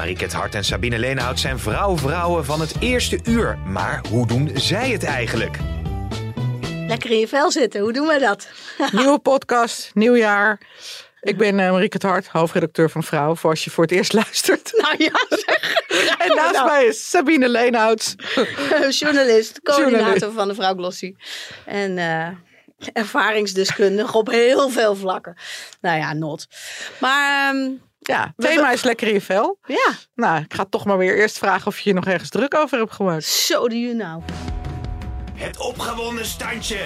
Mariket Hart en Sabine Leenhout zijn vrouw-vrouwen van het eerste uur. Maar hoe doen zij het eigenlijk? Lekker in je vel zitten, hoe doen we dat? Nieuwe podcast, nieuw jaar. Ik ben uh, Marieke het Hart, hoofdredacteur van Vrouw, voor als je voor het eerst luistert. Nou ja, zeg. En naast Nou. mij is Sabine Leenhout. journalist, coördinator Journalist. van de Vrouw Glossy. En eh, ervaringsdeskundig op heel veel vlakken. Nou ja, not. Maar ehm, Ja, thema is lekker in je vel. ja, Nou, ik ga toch maar weer eerst vragen of je je nog ergens druk over hebt gemaakt. zo doe je nou. Het opgewonden standje.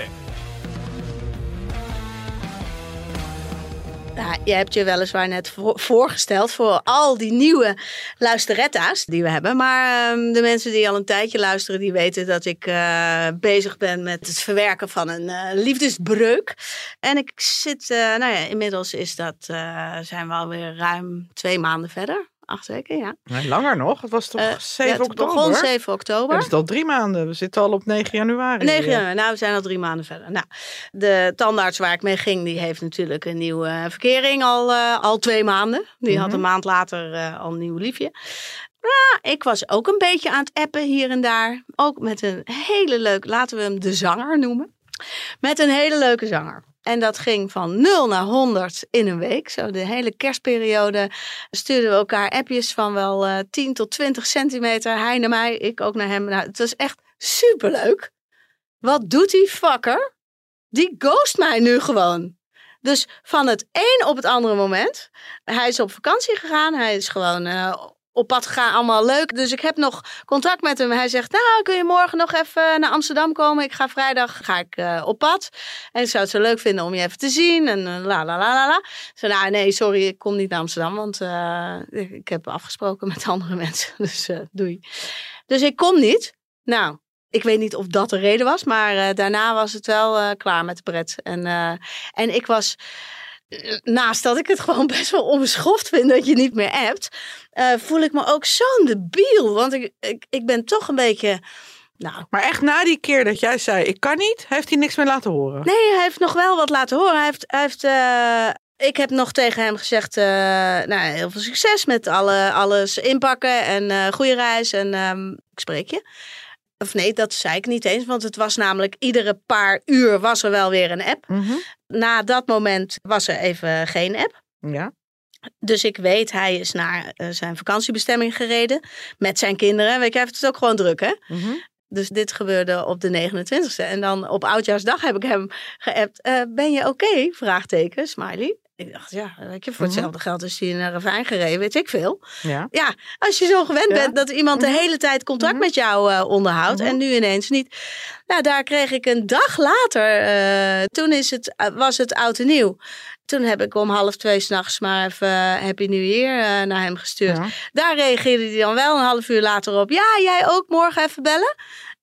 Nou, je hebt je weliswaar net voor- voorgesteld voor al die nieuwe luisteretta's die we hebben. Maar ehm, de mensen die al een tijdje luisteren, die weten dat ik eh, bezig ben met het verwerken van een eh, liefdesbreuk. En ik zit, eh, nou ja, inmiddels is dat, zijn we alweer ruim twee maanden verder. Acht weken, ja. Nee, langer nog. Het was toch Eh, 7 ja, het oktober? begon 7 oktober. Het is al drie maanden. We zitten al op 9 januari. 9 januari. Nou, we zijn al drie maanden verder. Nou, de tandarts waar ik mee ging, die heeft natuurlijk een nieuwe verkering al, eh, al twee maanden. Die had Mhm. een maand later eh, al een nieuw liefje. Ja, ik was ook een beetje aan het appen hier en daar. Ook met een hele leuke, laten we hem de zanger noemen. Met een hele leuke zanger. En dat ging van 0 naar 100 in een week. Zo de hele kerstperiode stuurden we elkaar appjes van wel eh 10 tot 20 centimeter. Hij naar mij, ik ook naar hem. Nou, het was echt superleuk. Wat doet die fucker? Die ghost mij nu gewoon. Dus van het een op het andere moment. Hij is op vakantie gegaan. Hij is gewoon eh, op pad gegaan. Allemaal leuk. Dus ik heb nog contact met hem. Hij zegt, nou kun je morgen nog even naar Amsterdam komen. Ik ga vrijdag ga ik, eh, op pad. En ik zou het zo leuk vinden om je even te zien. En eh, la la la la la. Nou nee, sorry, ik kom niet naar Amsterdam. Want eh, ik, heb afgesproken met andere mensen. Dus eh, doei. Dus ik kom niet. Nou, ik weet niet of dat de reden was, maar eh, daarna was het wel eh, klaar met de pret. En, eh, en ik was, eh, naast dat ik het gewoon best wel onbeschoft vind dat je niet meer appt, eh, voel ik me ook zo'n debiel. Want ik, ik, ik ben toch een beetje, nou, Maar echt na die keer dat jij zei, ik kan niet, heeft hij niks meer laten horen. Nee, hij heeft nog wel wat laten horen. Hij heeft, hij heeft, eh, ik heb nog tegen hem gezegd, eh, nou, heel veel succes met alle, alles inpakken en goede reis en ehm, ik spreek je. Of nee, dat zei ik niet eens, want het was namelijk iedere paar uur was er wel weer een app. Mhm. Na dat moment was er even geen app. Ja. Dus ik weet, hij is naar eh, zijn vakantiebestemming gereden met zijn kinderen. Weet je, hij heeft het ook gewoon druk, hè? Mhm. Dus dit gebeurde op de 29e. En dan op Oudjaarsdag heb ik hem geappt. eh, ben je oké? Vraagteken, smiley. Ik dacht, ja, weet je, voor Mhm. hetzelfde geld is hij naar een ravijn gereden, weet ik veel. Ja. Ja, als je zo gewend Ja. bent dat iemand de Mhm. hele tijd contact Mhm. met jou eh, onderhoudt en nu ineens niet. Nou, daar kreeg ik een dag later, eh, toen is het, eh, was het oud en nieuw. Toen heb ik om half twee s'nachts maar even Happy New Year naar hem gestuurd. Ja. Daar reageerde hij dan wel een half uur later op. Ja, jij ook morgen even bellen?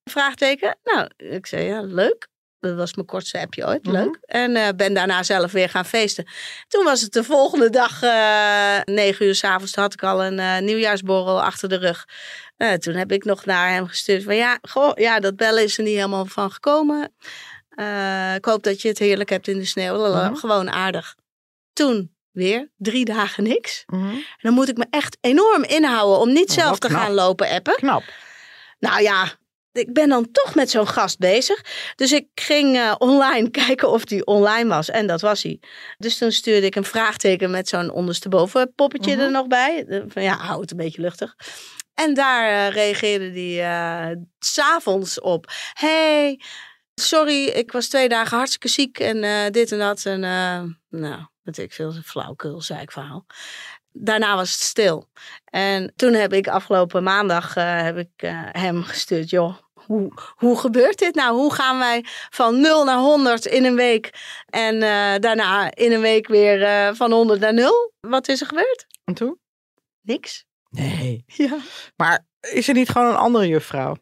Vraagteken. Nou, ik zei ja, leuk. Dat was mijn kortste appje ooit. Mhm. Leuk. En eh, ben daarna zelf weer gaan feesten. Toen was het de volgende dag, eh negen uur s'avonds, had ik al een eh, nieuwjaarsborrel achter de rug. Toen heb ik nog naar hem gestuurd van ja, goh, ja, dat bellen is er niet helemaal van gekomen. Ik hoop dat je het heerlijk hebt in de sneeuw. Lala, Mhm. Gewoon aardig. Toen weer drie dagen niks. Mhm. En dan moet ik me echt enorm inhouden om niet Oh, zelf te knap. gaan lopen appen. Knap. Nou ja, ik ben dan toch met zo'n gast bezig. Dus ik ging eh, online kijken of die online was. En dat was hij. Dus toen stuurde ik een vraagteken met zo'n ondersteboven poppetje Mhm. er nog bij. Van ja, hou het een beetje luchtig. En daar eh, reageerde die eh, s s'avonds op. Hey, sorry, ik was twee dagen hartstikke ziek en dit en dat. En nou, weet ik veel, flauwkul, zei ik verhaal. Daarna was het stil. En toen heb ik afgelopen maandag eh, heb ik, eh, hem gestuurd. Joh, hoe, hoe gebeurt dit nou? Hoe gaan wij van 0 naar 100 in een week? En eh, daarna in een week weer van 100 naar 0? Wat is er gebeurd? En toen? Niks. Nee. Ja. Maar is er niet gewoon een andere juffrouw?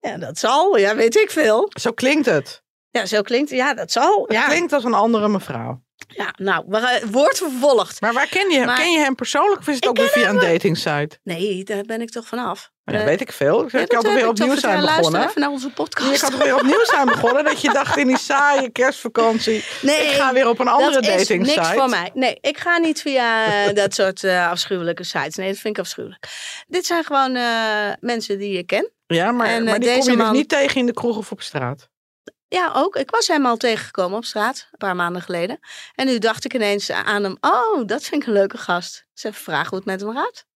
Ja, dat zal. Ja, weet ik veel. Zo klinkt het. Ja, zo klinkt Ja, dat zal. Het Ja, klinkt als een andere mevrouw. ja nou, gaan- woord vervolgd. Maar waar ken je hem? Maar- Ken je hem persoonlijk of is het ook weer via een datingsite? Nee, daar ben ik toch vanaf. Ja, Eh, weet ik veel. Ik ja, dat heb ik opnieuw zijn verteld. begonnen. Even naar onze podcast. Je had er weer opnieuw zijn begonnen. Dat je dacht in die saaie kerstvakantie. Nee, ik ga weer op een andere dat is dating niks site. voor mij. Nee, ik ga niet via eh, dat soort eh, afschuwelijke sites. Nee, dat vind ik afschuwelijk. Dit zijn gewoon eh, mensen die je ken. Ja, maar, En, eh, maar die kom je dus man- niet tegen in de kroeg of op straat. Ja, ook. Ik was hem al tegengekomen op straat, een paar maanden geleden. En nu dacht ik ineens aan hem, oh, dat vind ik een leuke gast. Dus even vragen hoe het met hem gaat.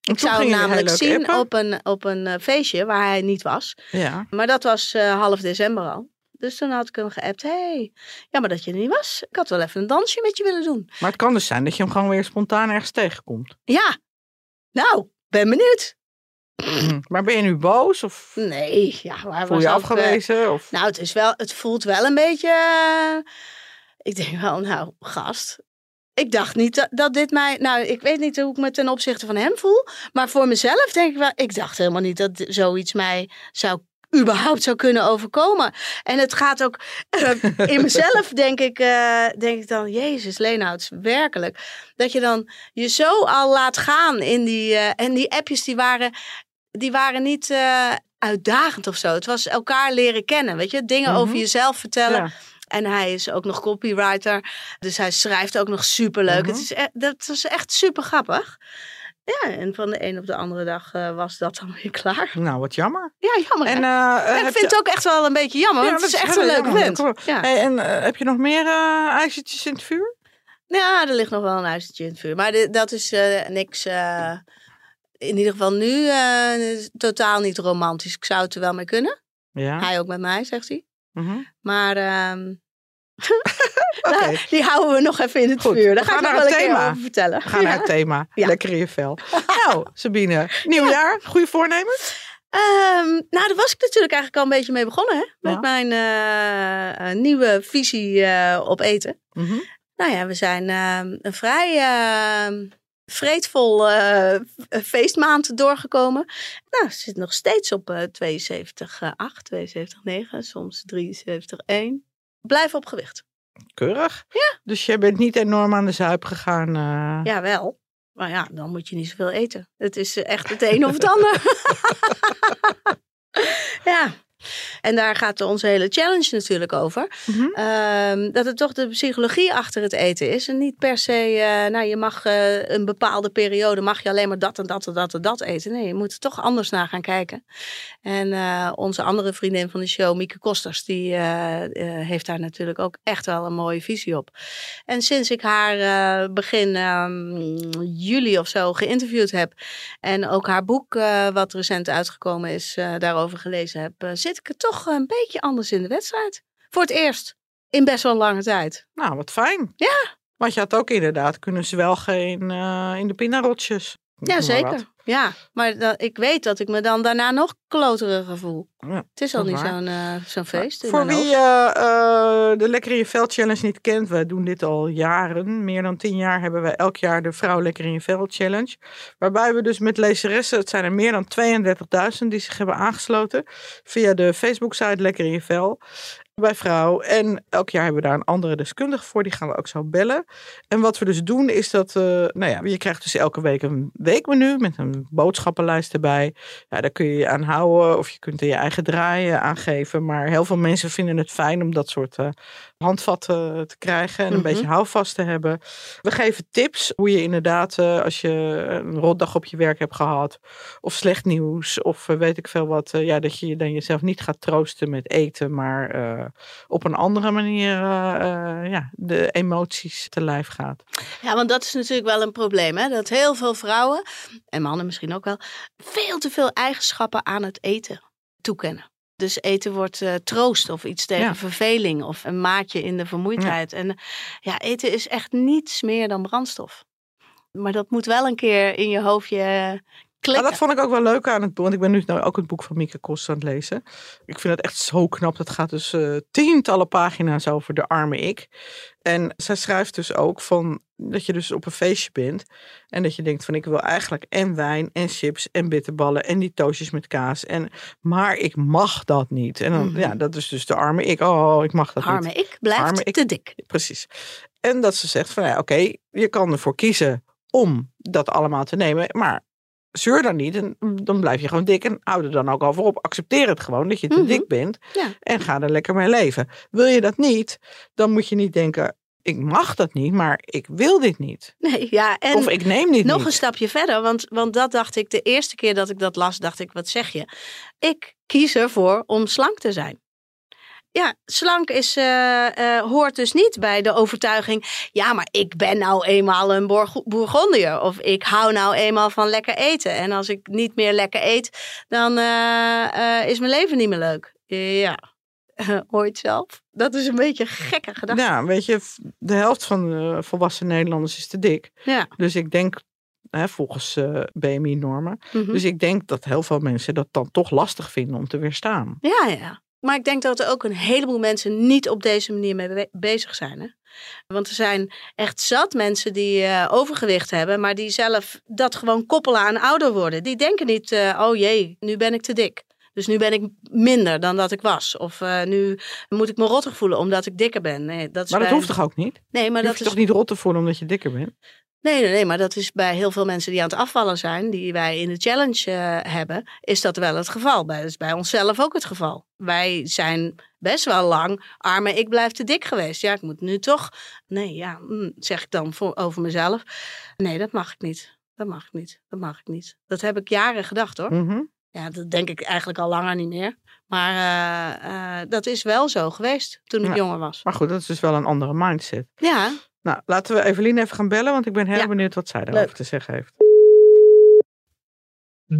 Ik zou hem namelijk zien appen. op een, op een eh, feestje waar hij niet was. Ja. Maar dat was eh, half december al. Dus toen had ik hem geappt. hey, jammer dat je er niet was. Ik had wel even een dansje met je willen doen. Maar het kan dus zijn dat je hem gewoon weer spontaan ergens tegenkomt. Ja, nou, ben benieuwd. Maar ben je nu boos of Nee, ja, maar voel was je ook, afgewezen? Of... Nou, het, is wel, het voelt wel een beetje. eh, ik denk wel, nou, gast. Ik dacht niet dat, dat dit mij. Nou, ik weet niet hoe ik me ten opzichte van hem voel. Maar voor mezelf denk ik wel. Ik dacht helemaal niet dat zoiets mij zou. überhaupt zou kunnen overkomen. En het gaat ook. eh, in mezelf denk ik, eh, denk ik dan. Jezus, Leenhouts, werkelijk. Dat je dan je zo al laat gaan in die. eh, en die appjes die waren. Die waren niet. eh, uitdagend of zo. Het was elkaar leren kennen, weet je? Dingen Mhm. over jezelf vertellen. Ja. En hij is ook nog copywriter. Dus hij schrijft ook nog superleuk. Mhm. Het is e- dat was echt super grappig. Ja, en van de een op de andere dag eh, was dat dan weer klaar. Nou, wat jammer. Ja, jammer. En, eh, ik vind je- het ook echt wel een beetje jammer. Ja, want het is echt een. Ja. Hey, en heb je nog meer ijzertjes in het vuur? ja, er ligt nog wel een ijzertje in het vuur. Maar dat is niks... in ieder geval nu eh, totaal niet romantisch. Ik zou het er wel mee kunnen. Ja. Hij ook met mij, zegt hij. Mhm. Maar Oké. nou, die houden we nog even in het Goed, vuur. Daar we ga ik gaan nog naar wel een keer thema. over vertellen. We gaan naar het thema. Ja. Lekker in je vel. nou, Sabine, nieuwjaar, goede voornemens? Ehm, nou, daar was ik natuurlijk eigenlijk al een beetje mee begonnen. Hè? Met mijn eh, eh, nieuwe visie op eten. Mhm. Nou ja, we zijn ehm, een vrij vreedvol f- feestmaand doorgekomen. Nou, het zit nog steeds op eh 72,8, 72,9, soms 73,1. Blijf op gewicht. Keurig. Ja. Dus je bent niet enorm aan de zuip gegaan. eh. Ja, wel. Maar ja, dan moet je niet zoveel eten. Het is echt het een of het ander. ja. En daar gaat onze hele challenge natuurlijk over. Mhm. Ehm, dat het toch de psychologie achter het eten is. En niet per se, eh, nou je mag eh, een bepaalde periode, mag je alleen maar dat en dat en dat en dat eten. Nee, je moet er toch anders naar gaan kijken. En eh, onze andere vriendin van de show, Mieke Kosters, die heeft daar natuurlijk ook echt wel een mooie visie op. En sinds ik haar begin ehm, juli of zo geïnterviewd heb en ook haar boek, wat recent uitgekomen is, daarover gelezen heb, eh, ik er toch een beetje anders in de wedstrijd. Voor het eerst. In best wel lange tijd. Nou, wat fijn. Ja. Want je had ook inderdaad kunnen zwelgen in, eh, in de pinarotjes. Ja, maar zeker. wat. Ja, maar dat, ik weet dat ik me dan daarna nog kloteriger voel. Ja, Het is al niet zo'n eh, zo'n feest. in Voor wie eh, eh, de Lekker in je Vel Challenge niet kent, we doen dit al jaren. Meer dan tien jaar hebben we elk jaar de Vrouw Lekker in je Vel Challenge. Waarbij we dus met lezeressen, het zijn er meer dan 32.000 die zich hebben aangesloten. Via de Facebook-site Lekker in je Vel bij Vrouw. En elk jaar hebben we daar een andere deskundige voor, die gaan we ook zo bellen. En wat we dus doen is dat, eh, nou ja, je krijgt dus elke week een weekmenu met een boodschappenlijst erbij. Ja, daar kun je je aan houden of je kunt er je eigen draaien aangeven. Maar heel veel mensen vinden het fijn om dat soort eh, handvatten te krijgen en een Mhm. beetje houvast te hebben. We geven tips hoe je inderdaad, eh, als je een rotdag op je werk hebt gehad of slecht nieuws of eh, weet ik veel wat, eh, ja, dat je dan jezelf niet gaat troosten met eten, maar eh, op een andere manier eh, eh, ja, de emoties te lijf gaat. Ja, want dat is natuurlijk wel een probleem. Hè? Dat heel veel vrouwen, en mannen misschien ook wel, veel te veel eigenschappen aan het eten toekennen. Dus eten wordt eh, troost of iets tegen Ja. verveling of een maatje in de vermoeidheid. En eh, ja, eten is echt niets meer dan brandstof. Maar dat moet wel een keer in je hoofdje klikken. Maar dat vond ik ook wel leuk aan het boek. Want ik ben nu nou ook het boek van Mieke Kost aan het lezen. Ik vind het echt zo knap. Dat gaat dus eh, tientallen pagina's over de arme ik. En zij schrijft dus ook van dat je dus op een feestje bent. En dat je denkt van ik wil eigenlijk en wijn en chips en bitterballen en die toastjes met kaas. En, maar ik mag dat niet. En dan, Mhm. ja, dat is dus de arme ik. Oh, ik mag dat niet. Arme ik blijft Arme ik. te dik. Precies. En dat ze zegt van ja, oké, je kan ervoor kiezen om dat allemaal te nemen, maar zeur dan niet en dan blijf je gewoon dik en hou er dan ook al voor op. Accepteer het gewoon dat je te Mhm. dik bent Ja. en ga er lekker mee leven. Wil je dat niet, dan moet je niet denken, ik mag dat niet, maar ik wil dit niet. Nee, ja, en of ik neem dit nog niet. een stapje verder, want, want dat dacht ik de eerste keer dat ik dat las, dacht ik, wat zeg je? Ik kies ervoor om slank te zijn. Ja, slank is, eh, eh, hoort dus niet bij de overtuiging. Ja, maar ik ben nou eenmaal een Bourg- Bourgondier. Of ik hou nou eenmaal van lekker eten. En als ik niet meer lekker eet, dan eh, is mijn leven niet meer leuk. Ja, het zelf? Dat is een beetje een gekke gedachte. Ja, weet je, de helft van de volwassen Nederlanders is te dik. Ja. Dus ik denk, hè, volgens BMI-normen, Mhm. dus ik denk dat heel veel mensen dat dan toch lastig vinden om te weerstaan. Ja, ja. Maar ik denk dat er ook een heleboel mensen niet op deze manier mee be- bezig zijn. Hè? Want er zijn echt zat mensen die eh, overgewicht hebben, maar die zelf dat gewoon koppelen aan ouder worden. Die denken niet, eh, oh jee, nu ben ik te dik. Dus nu ben ik minder dan dat ik was. Of eh, nu moet ik me rottig voelen omdat ik dikker ben. Nee, dat is Maar dat bij- hoeft toch ook niet? Nee, maar je dat hoeft is toch niet rot te voelen omdat je dikker bent? Nee, nee, nee, maar dat is bij heel veel mensen die aan het afvallen zijn, die wij in de challenge hebben, is dat wel het geval. Dat is bij onszelf ook het geval. Wij zijn best wel lang arme, ik blijf te dik geweest. Ja, ik moet nu toch. Nee, ja, mm, zeg ik dan voor, over mezelf. Nee, dat mag ik niet. Dat mag ik niet. Dat mag ik niet. Dat heb ik jaren gedacht hoor. Mhm. Ja, dat denk ik eigenlijk al langer niet meer. Maar eh, eh, dat is wel zo geweest toen ik Ja. jonger was. Maar goed, dat is dus wel een andere mindset. Ja, Nou, laten we Evelien even gaan bellen, want ik ben heel Ja. benieuwd wat zij daarover Leuk. te zeggen heeft.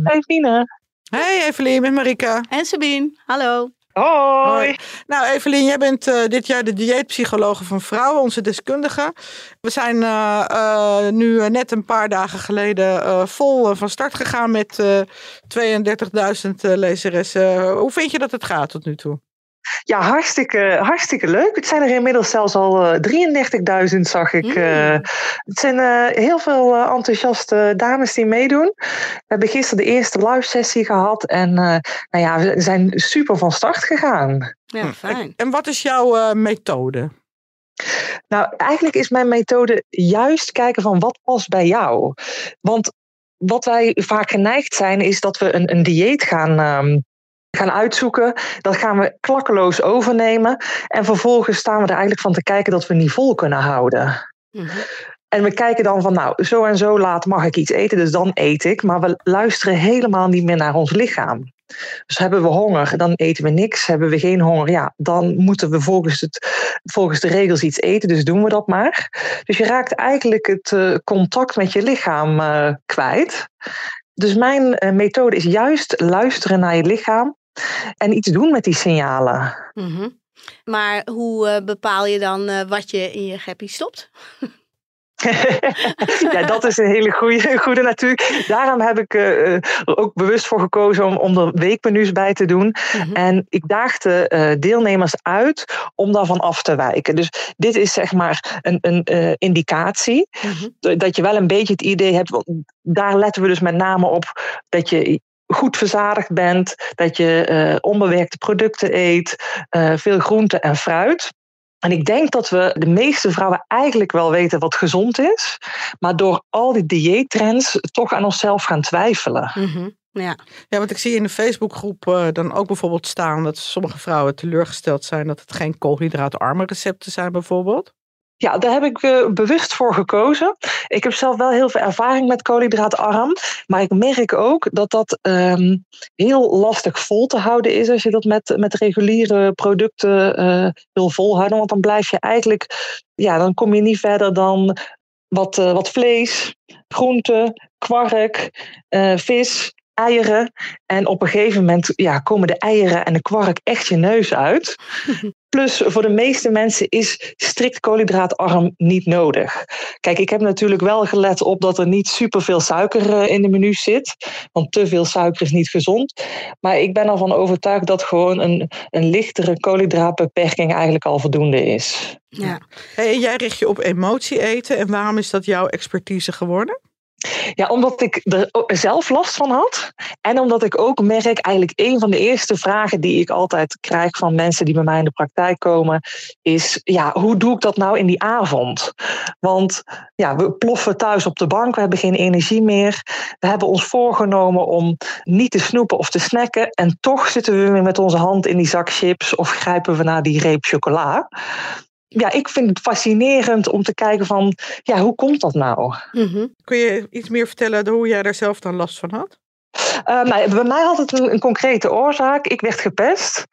Hey Fine. Hey Evelien, met Marika. en Sabine, hallo. Hoi. Nou Evelien, jij bent eh, dit jaar de dieetpsychologe van vrouwen, onze deskundige. We zijn eh, eh, nu net een paar dagen geleden eh, vol van start gegaan met eh 32.000 eh, lezeressen. Hoe vind je dat het gaat tot nu toe? Ja, hartstikke, hartstikke leuk. Het zijn er inmiddels zelfs al eh, 33.000, zag ik. Mm. eh. het zijn eh, heel veel eh, enthousiaste dames die meedoen. We hebben gisteren de eerste live sessie gehad. En eh, nou ja, we zijn super van start gegaan. Ja, fijn. En wat is jouw eh, methode? Nou, eigenlijk is mijn methode juist kijken van wat past bij jou. Want wat wij vaak geneigd zijn, is dat we een, een dieet gaan, ehm, gaan uitzoeken. Dat gaan we klakkeloos overnemen. En vervolgens staan we er eigenlijk van te kijken dat we niet vol kunnen houden. Mhm. En we kijken dan van, nou, zo en zo laat mag ik iets eten, dus dan eet ik. Maar we luisteren helemaal niet meer naar ons lichaam. Dus hebben we honger, dan eten we niks. Hebben we geen honger, ja, dan moeten we volgens, het, volgens de regels iets eten, dus doen we dat maar. Dus je raakt eigenlijk het eh, contact met je lichaam eh, kwijt. Dus mijn eh, methode is juist luisteren naar je lichaam en iets doen met die signalen. Mhm. Maar hoe eh, bepaal je dan eh, wat je in je geppie stopt? ja, dat is een hele goede, goede natuurlijk. Daarom heb ik eh, er ook bewust voor gekozen om, om er weekmenu's bij te doen. Mhm. En ik daagde eh, deelnemers uit om daarvan af te wijken. Dus dit is zeg maar een, een eh, indicatie. Mhm. Dat je wel een beetje het idee hebt. Daar letten we dus met name op dat je goed verzadigd bent. Dat je eh, onbewerkte producten eet. eh, veel groente en fruit. En ik denk dat we de meeste vrouwen eigenlijk wel weten wat gezond is. Maar door al die dieettrends toch aan onszelf gaan twijfelen. Mhm. Ja. Ja, want ik zie in de Facebookgroep eh, dan ook bijvoorbeeld staan dat sommige vrouwen teleurgesteld zijn dat het geen koolhydraatarme recepten zijn bijvoorbeeld. Ja, daar heb ik eh, bewust voor gekozen. Ik heb zelf wel heel veel ervaring met koolhydraatarm. Maar ik merk ook dat dat ehm, heel lastig vol te houden is als je dat met, met reguliere producten eh, wil volhouden. Want dan blijf je eigenlijk, ja, dan kom je niet verder dan wat, eh, wat vlees, groente, kwark, vis. Eieren. En op een gegeven moment ja, komen de eieren en de kwark echt je neus uit. Plus voor de meeste mensen is strikt koolhydraatarm niet nodig. Kijk, ik heb natuurlijk wel gelet op dat er niet superveel suiker eh, in de menu zit. Want te veel suiker is niet gezond. Maar ik ben ervan overtuigd dat gewoon een, een lichtere koolhydraatbeperking eigenlijk al voldoende is. Ja. Hey, jij richt je op emotie eten. En waarom is dat jouw expertise geworden? Ja, omdat ik er zelf last van had. En omdat ik ook merk, eigenlijk een van de eerste vragen die ik altijd krijg van mensen die bij mij in de praktijk komen, is: ja, hoe doe ik dat nou in die avond? Want ja, we ploffen thuis op de bank, we hebben geen energie meer. We hebben ons voorgenomen om niet te snoepen of te snacken. En toch zitten we weer met onze hand in die zak chips of grijpen we naar die reep chocola ja, ik vind het fascinerend om te kijken van, ja, hoe komt dat nou? Mhm. Kun je iets meer vertellen hoe jij daar zelf dan last van had? Uh, nou, bij mij had het een, een, concrete oorzaak. Ik werd gepest.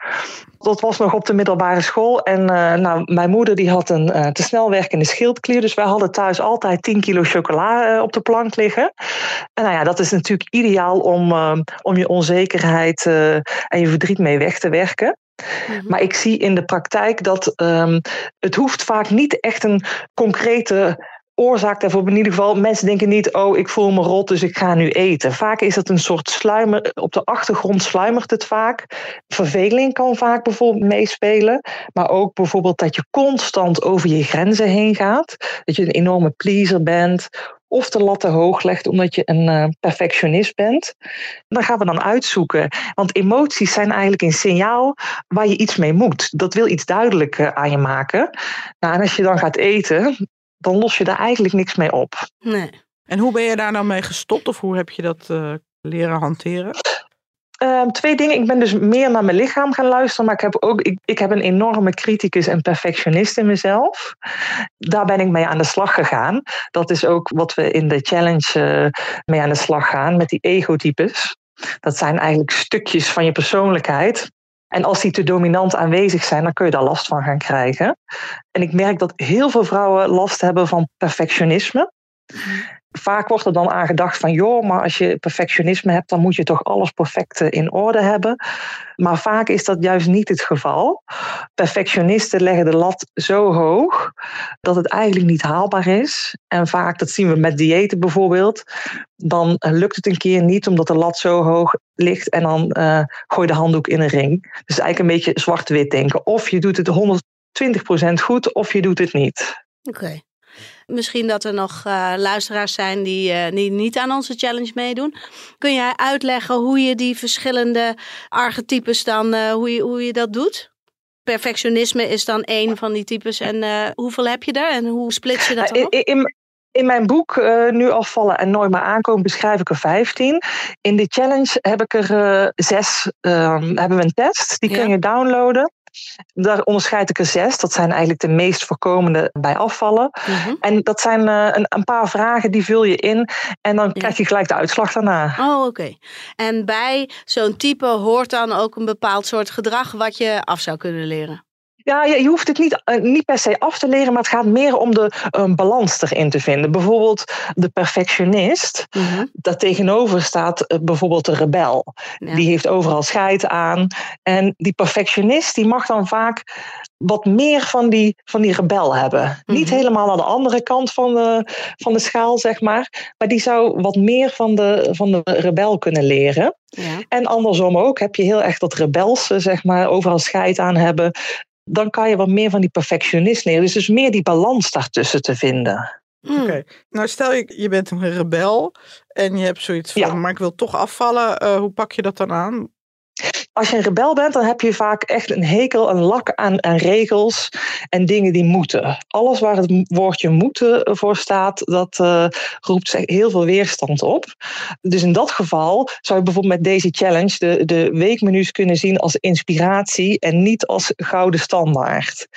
Dat was nog op de middelbare school. En uh, nou, mijn moeder die had een uh, te snel werkende schildklier. Dus wij hadden thuis altijd 10 kilo chocola op de plank liggen. En nou ja, dat is natuurlijk ideaal om, om je onzekerheid en je verdriet mee weg te werken. Mhm. Maar ik zie in de praktijk dat um, het hoeft vaak niet echt een concrete oorzaak daarvoor. In ieder geval, mensen denken niet, oh, ik voel me rot, dus ik ga nu eten. Vaak is het een soort sluimer, op de achtergrond sluimert het vaak. Verveling kan vaak bijvoorbeeld meespelen. Maar ook bijvoorbeeld dat je constant over je grenzen heen gaat. Dat je een enorme pleaser bent of de lat te hoog legt omdat je een uh, perfectionist bent. Dan gaan we dan uitzoeken. Want emoties zijn eigenlijk een signaal waar je iets mee moet. Dat wil iets duidelijk uh, aan je maken. Nou, en als je dan gaat eten, dan los je daar eigenlijk niks mee op. Nee. En hoe ben je daar nou mee gestopt of hoe heb je dat uh, leren hanteren? Um, twee dingen. Ik ben dus meer naar mijn lichaam gaan luisteren, maar ik heb ook ik, ik heb een enorme criticus en perfectionist in mezelf. Daar ben ik mee aan de slag gegaan. Dat is ook wat we in de challenge uh, mee aan de slag gaan met die egotypes. Dat zijn eigenlijk stukjes van je persoonlijkheid. En als die te dominant aanwezig zijn, dan kun je daar last van gaan krijgen. En ik merk dat heel veel vrouwen last hebben van perfectionisme vaak wordt er dan aan gedacht van, joh, maar als je perfectionisme hebt, dan moet je toch alles perfect eh, in orde hebben. Maar vaak is dat juist niet het geval. Perfectionisten leggen de lat zo hoog dat het eigenlijk niet haalbaar is. En vaak, dat zien we met diëten bijvoorbeeld, dan lukt het een keer niet omdat de lat zo hoog ligt en dan uh, gooi je de handdoek in een ring. Dus eigenlijk een beetje zwart-wit denken. Of je doet het 120% goed of je doet het niet. Oké. Misschien dat er nog uh, luisteraars zijn die, uh, die niet aan onze challenge meedoen. Kun jij uitleggen hoe je die verschillende archetypes dan, uh, hoe, je, hoe je dat doet? Perfectionisme is dan één van die types. En hoeveel heb je er en hoe split je dat dan op? In, in mijn boek uh, Nu afvallen en nooit meer aankomen beschrijf ik er 15. In de challenge heb ik er uh, zes. Uh, hebben we een test. Die ja. kun je downloaden. Daar onderscheid ik er zes. Dat zijn eigenlijk de meest voorkomende bij afvallen. Mhm. En dat zijn uh, een, een, paar vragen die vul je in. En dan ja. krijg je gelijk de uitslag daarna. Oh, oké. Okay. En bij zo'n type hoort dan ook een bepaald soort gedrag wat je af zou kunnen leren. Ja, je hoeft het niet, uh, niet per se af te leren, maar het gaat meer om de um, balans erin te vinden. Bijvoorbeeld de perfectionist, Mhm. daar tegenover staat uh, bijvoorbeeld de rebel. Ja. Die heeft overal scheid aan. En die perfectionist, die mag dan vaak wat meer van die, van die rebel hebben. Niet helemaal aan de andere kant van de, van de schaal, zeg maar. Maar die zou wat meer van de, van de rebel kunnen leren. Ja. En andersom ook, heb je heel erg dat rebelse, zeg maar, overal scheid aan hebben dan kan je wat meer van die perfectionist leren. Dus, dus meer die balans daartussen te vinden. Hmm. Oké, okay. nou stel je, je bent een rebel en je hebt zoiets van, Ja. maar ik wil toch afvallen. Uh, hoe pak je dat dan aan? Als je een rebel bent, dan heb je vaak echt een hekel, een lak aan, aan regels en dingen die moeten. Alles waar het woordje moeten voor staat, dat uh, roept heel veel weerstand op. Dus in dat geval zou je bijvoorbeeld met deze challenge de, de weekmenu's kunnen zien als inspiratie en niet als gouden standaard.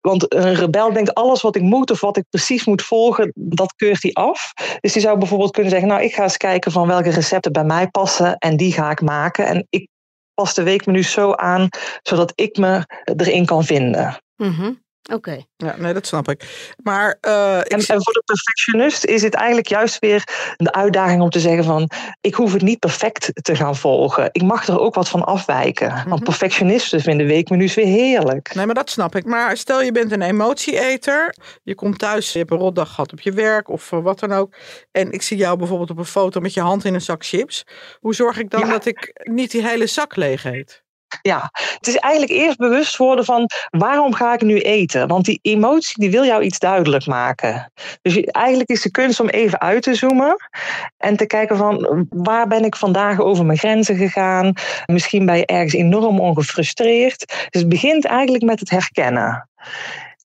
Want een rebel denkt alles wat ik moet of wat ik precies moet volgen, dat keurt hij af. Dus die zou bijvoorbeeld kunnen zeggen, nou ik ga eens kijken van welke recepten bij mij passen en die ga ik maken. En ik pas de weekmenu zo aan, zodat ik me erin kan vinden. Mhm. Oké. Ja, nee, dat snap ik. Maar uh, ik En, en voor de perfectionist is het eigenlijk juist weer de uitdaging om te zeggen van ik hoef het niet perfect te gaan volgen. Ik mag er ook wat van afwijken. Mhm. Want perfectionisten vinden weekmenu's weer heerlijk. Nee, maar dat snap ik. Maar stel je bent een emotieeter. Je komt thuis, je hebt een rotdag gehad op je werk of eh, wat dan ook. En ik zie jou bijvoorbeeld op een foto met je hand in een zak chips. Hoe zorg ik dan Ja. dat ik niet die hele zak leeg eet? Ja, het is eigenlijk eerst bewust worden van waarom ga ik nu eten? Want die emotie die wil jou iets duidelijk maken. Dus eigenlijk is de kunst om even uit te zoomen en te kijken van waar ben ik vandaag over mijn grenzen gegaan? Misschien ben je ergens enorm ongefrustreerd. Dus het begint eigenlijk met het herkennen.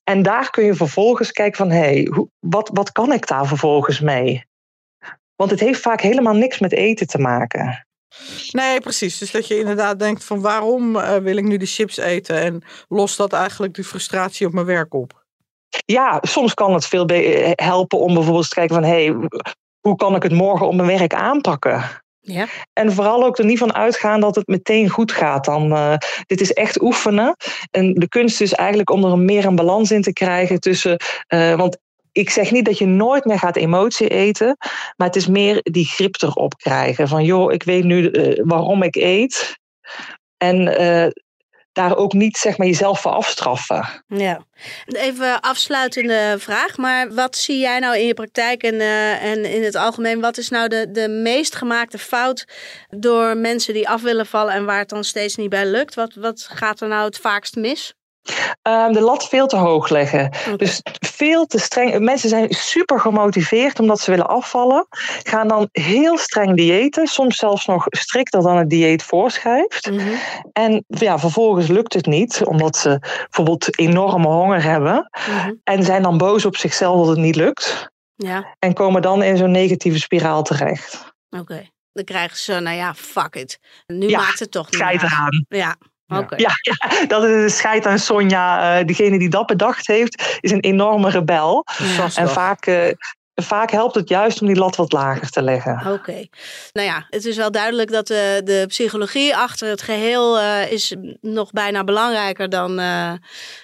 En daar kun je vervolgens kijken van hé, hey, wat, wat kan ik daar vervolgens mee? Want het heeft vaak helemaal niks met eten te maken. Nee, precies. Dus dat je inderdaad denkt van waarom eh, wil ik nu die chips eten? En lost dat eigenlijk die frustratie op mijn werk op? ja, soms kan het veel eh, helpen om bijvoorbeeld te kijken van hé, hey, hoe kan ik het morgen op mijn werk aanpakken? Ja. En vooral ook er niet van uitgaan dat het meteen goed gaat. Dan, eh, dit is echt oefenen. En de kunst is eigenlijk om er meer een balans in te krijgen tussen. eh, want ik zeg niet dat je nooit meer gaat emotie eten. Maar het is meer die grip erop krijgen. Van joh, ik weet nu eh, waarom ik eet. En eh, daar ook niet zeg maar, jezelf voor afstraffen. Ja. Even afsluitende vraag, maar wat zie jij nou in je praktijk en, eh, en in het algemeen? Wat is nou de, de meest gemaakte fout door mensen die af willen vallen en waar het dan steeds niet bij lukt? Wat, wat gaat er nou het vaakst mis? Ehm, de lat veel te hoog leggen. Dus veel te streng. Mensen zijn super gemotiveerd omdat ze willen afvallen. Gaan dan heel streng diëten. Soms zelfs nog strikter dan het dieet voorschrijft. Mhm. En ja, vervolgens lukt het niet. Omdat ze bijvoorbeeld enorme honger hebben. Mhm. En zijn dan boos op zichzelf dat het niet lukt. Ja, En komen dan in zo'n negatieve spiraal terecht. oké. Dan krijgen ze, nou ja, fuck it. Nu Ja, maakt het toch niet Scheid uit. eraan. Ja, Ja. oké. Ja, ja, dat is de scheid aan Sonja. eh, diegene die dat bedacht heeft, is een enorme rebel. En vaak, eh, vaak helpt het juist om die lat wat lager te leggen. Oké. Nou ja, het is wel duidelijk dat de, de psychologie achter het geheel eh, is nog bijna belangrijker dan, eh,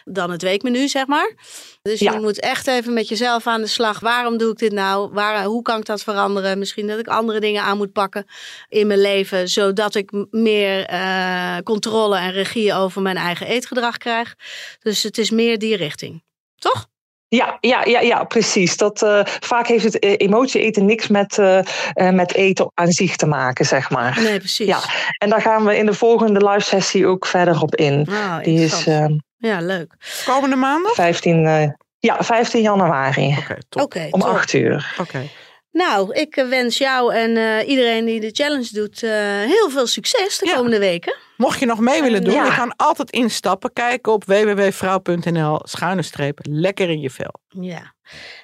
dan het weekmenu, zeg maar. Dus Ja. je moet echt even met jezelf aan de slag. Waarom doe ik dit nou? Waar, hoe kan ik dat veranderen? Misschien dat ik andere dingen aan moet pakken in mijn leven, zodat ik meer eh, controle en regie over mijn eigen eetgedrag krijg. Dus het is meer die richting. Toch? Ja, ja, ja, ja precies. Dat, eh, vaak heeft het eh, emotie eten niks met, eh, eh, met eten aan zich te maken, zeg maar. Nee, precies. Ja, en daar gaan we in de volgende live sessie ook verder op in. Nou, Die is ja, leuk. Komende maandag? 15, eh, ja, 15 januari Oké, top. Oké, om top. 8 uur. Oké. Nou, ik wens jou en eh, iedereen die de challenge doet eh, heel veel succes de Ja. komende weken. Mocht je nog mee willen doen, Ja. je kan altijd instappen. Kijken op www.vrouw.nl schuine streep lekker in je vel. Ja.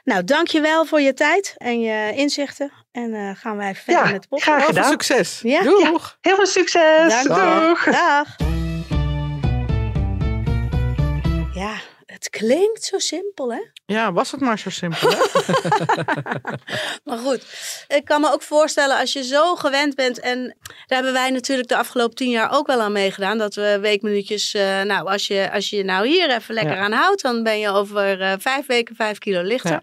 Nou, dankjewel voor je tijd en je inzichten. En eh, gaan wij verder Ja, met de podcast. graag Heel veel gedaan. succes. Ja. Doeg. Heel veel succes. Dank. Doeg. Dag. Ja, het klinkt zo simpel, hè? Ja, was het maar zo simpel. Hè? Maar goed, ik kan me ook voorstellen als je zo gewend bent. En daar hebben wij natuurlijk de afgelopen tien jaar ook wel aan meegedaan. Dat we weekminuutjes, eh, nou als je, als je nou hier even lekker Ja. aan houdt. Dan ben je over eh, vijf weken vijf kilo lichter. Ja.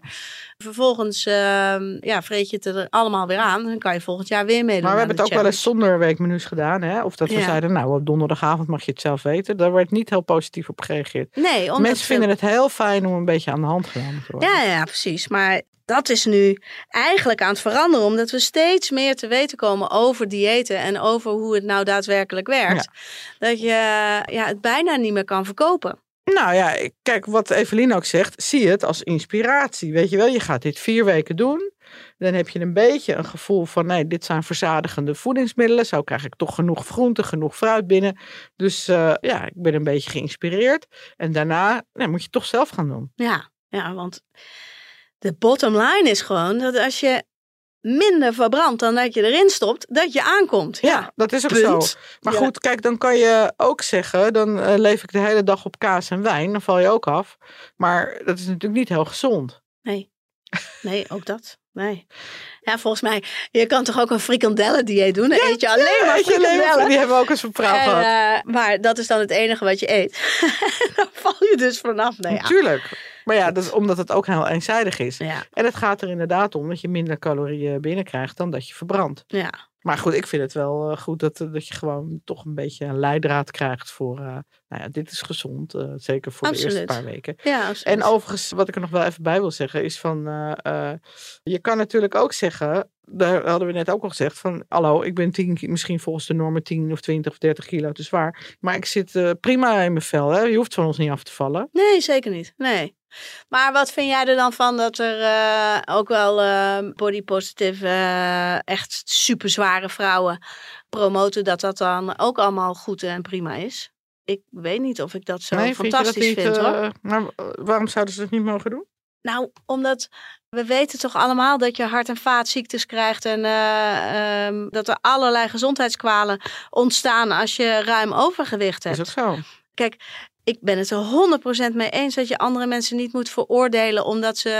Vervolgens ehm, ja, vreet je het er allemaal weer aan. Dan kan je volgend jaar weer meedoen Maar we hebben het ook wel eens zonder weekmenu's gedaan. Hè? Of dat we Ja. zeiden, nou op donderdagavond mag je het zelf weten. Daar werd niet heel positief op gereageerd. Nee, omdat Mensen vinden het heel fijn om een beetje aan de hand te worden. Ja, ja, precies. Maar dat is nu eigenlijk aan het veranderen. Omdat we steeds meer te weten komen over diëten. En over hoe het nou daadwerkelijk werkt. Dat je ja, het bijna niet meer kan verkopen. Nou ja, kijk wat Evelien ook zegt. Zie het als inspiratie. Weet je wel, je gaat dit vier weken doen. Dan heb je een beetje een gevoel van, nee, dit zijn verzadigende voedingsmiddelen. Zo krijg ik toch genoeg groente, genoeg fruit binnen. Dus eh, ja, ik ben een beetje geïnspireerd. En daarna nou, moet je het toch zelf gaan doen. Ja, ja, want de bottom line is gewoon dat als je minder verbrandt dan dat je erin stopt, dat je aankomt. Ja, Ja, dat is ook punt. zo. Maar Ja. goed, kijk, dan kan je ook zeggen, dan eh, leef ik de hele dag op kaas en wijn. Dan val je ook af. Maar dat is natuurlijk niet heel gezond. Nee. Nee, ook dat. Nee. Ja, volgens mij, je kan toch ook een frikandellen-dieet doen? Dan eet je alleen maar frikandellen. die hebben we ook eens een En, gehad. eh, maar dat is dan het enige wat je eet. dan val je dus vanaf. Nee. Natuurlijk. Maar ja, dat is omdat het ook heel eenzijdig is. Ja, En het gaat er inderdaad om dat je minder calorieën binnenkrijgt dan dat je verbrandt. ja. Maar goed, ik vind het wel eh, goed dat, dat je gewoon toch een beetje een leidraad krijgt voor, eh, nou ja, dit is gezond. eh, zeker voor de eerste paar weken. ja absoluut. En overigens, wat ik er nog wel even bij wil zeggen, is van, eh, eh, je kan natuurlijk ook zeggen, daar hadden we net ook al gezegd, van hallo, ik ben 10, ki- misschien volgens de normen 10 of 20 of 30 kilo te zwaar. Maar ik zit eh, prima in mijn vel, hè? je hoeft van ons niet af te vallen. Nee, zeker niet. Nee. Maar wat vind jij er dan van dat er eh, ook wel eh, body positive, eh, echt super zware vrouwen promoten dat dat dan ook allemaal goed en prima is? Ik weet niet of ik dat zo nee, fantastisch vind dat niet, hoor. eh, maar waarom zouden ze het niet mogen doen? Nou, omdat we weten toch allemaal dat je hart- en vaatziektes krijgt en eh, ehm, dat er allerlei gezondheidskwalen ontstaan als je ruim overgewicht Is hebt. ook zo. Ik ben het er 100% mee eens dat je andere mensen niet moet veroordelen omdat ze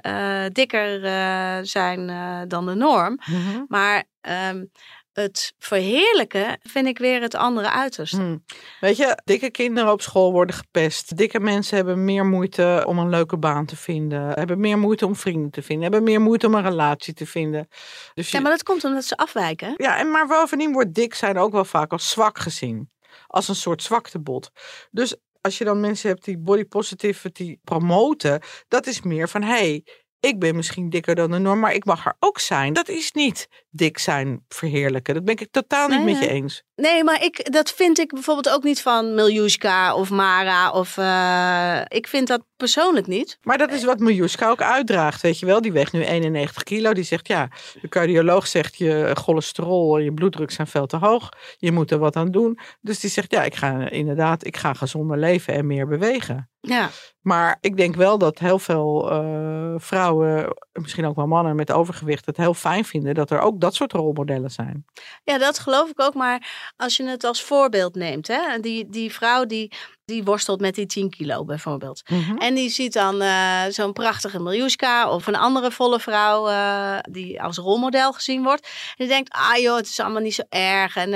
eh, dikker eh, zijn eh, dan de norm. Mhm. Maar ehm, het verheerlijken vind ik weer het andere uiterste. Hm. Weet je, dikke kinderen op school worden gepest. Dikke mensen hebben meer moeite om een leuke baan te vinden. Hebben meer moeite om vrienden te vinden. Hebben meer moeite om een relatie te vinden. Dus je- Ja, maar dat komt omdat ze afwijken. Ja, en maar bovendien wordt dik zijn ook wel vaak als zwak gezien. Als een soort zwaktebod. Dus als je dan mensen hebt die body positivity promoten, dat is meer van hé, hey, ik ben misschien dikker dan de norm, maar ik mag er ook zijn. Dat is niet dik zijn verheerlijken. Dat ben ik totaal niet Nee, met je eens. Nee, maar ik, dat vind ik bijvoorbeeld ook niet van Miljuska of Mara. Of, eh, ik vind dat persoonlijk niet. Maar dat is wat Miljuska ook uitdraagt, weet je wel. Die weegt nu 91 kilo. Die zegt, ja, de cardioloog zegt je cholesterol en je bloeddruk zijn veel te hoog. Je moet er wat aan doen. Dus die zegt, ja, ik ga inderdaad, ik ga gezonder leven en meer bewegen. Ja, Maar ik denk wel dat heel veel eh, vrouwen, misschien ook wel mannen met overgewicht, het heel fijn vinden dat er ook dat soort rolmodellen zijn. ja dat geloof ik ook. Maar als je het als voorbeeld neemt, hè, die, die vrouw die, die worstelt met die 10 kilo bijvoorbeeld. En die ziet dan eh, zo'n prachtige Miljuska of een andere volle vrouw eh, die als rolmodel gezien wordt. En die denkt, ah joh, het is allemaal niet zo erg. En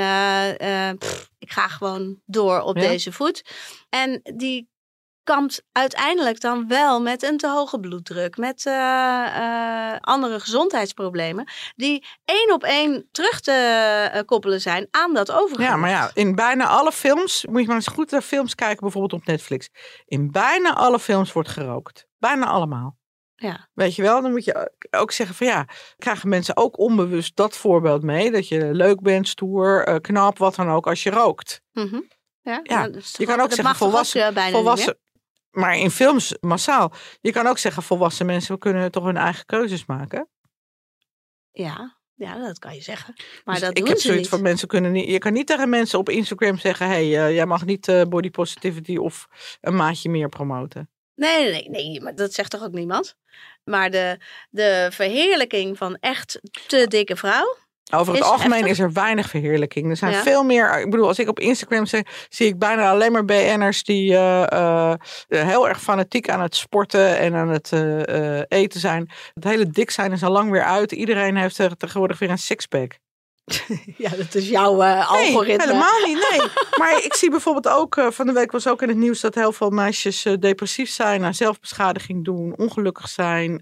pff, ik ga gewoon door op Ja. deze voet. En die kampt uiteindelijk dan wel met een te hoge bloeddruk, met eh, eh, andere gezondheidsproblemen, die één op één terug te eh, koppelen zijn aan dat overgewicht. Ja, maar ja, in bijna alle films, moet je maar eens goed naar films kijken, bijvoorbeeld op Netflix. In bijna alle films wordt gerookt. Bijna allemaal. Ja. Weet je wel, dan moet je ook zeggen van ja, krijgen mensen ook onbewust dat voorbeeld mee. Dat je leuk bent, stoer, knap, wat dan ook, als je rookt. Mhm. Ja, Ja, Je kan ook- zeggen volwassen, volwassen maar in films massaal. Je kan ook zeggen volwassen mensen kunnen toch hun eigen keuzes maken. Ja, ja, dat kan je zeggen. Maar Dus dat ik heb zoiets niet. van mensen kunnen niet. Je kan niet tegen mensen op Instagram zeggen: hey, eh, jij mag niet eh, body positivity of een maatje meer promoten. Nee, nee, nee, nee, maar dat zegt toch ook niemand? Maar de, de verheerlijking van echt te dikke vrouw. Over het Is algemeen is er weinig verheerlijking. Er zijn Ja. veel meer. Ik bedoel, als ik op Instagram zie, zie ik bijna alleen maar BN'ers die eh, eh, heel erg fanatiek aan het sporten en aan het eh, eten zijn. Het hele dik zijn is al lang weer uit. Iedereen heeft tegenwoordig weer een sixpack. Ja, dat is jouw eh, Nee, algoritme. helemaal niet. Nee. maar ik zie bijvoorbeeld ook, eh, van de week was ook in het nieuws dat heel veel meisjes eh, depressief zijn, aan zelfbeschadiging doen, ongelukkig zijn.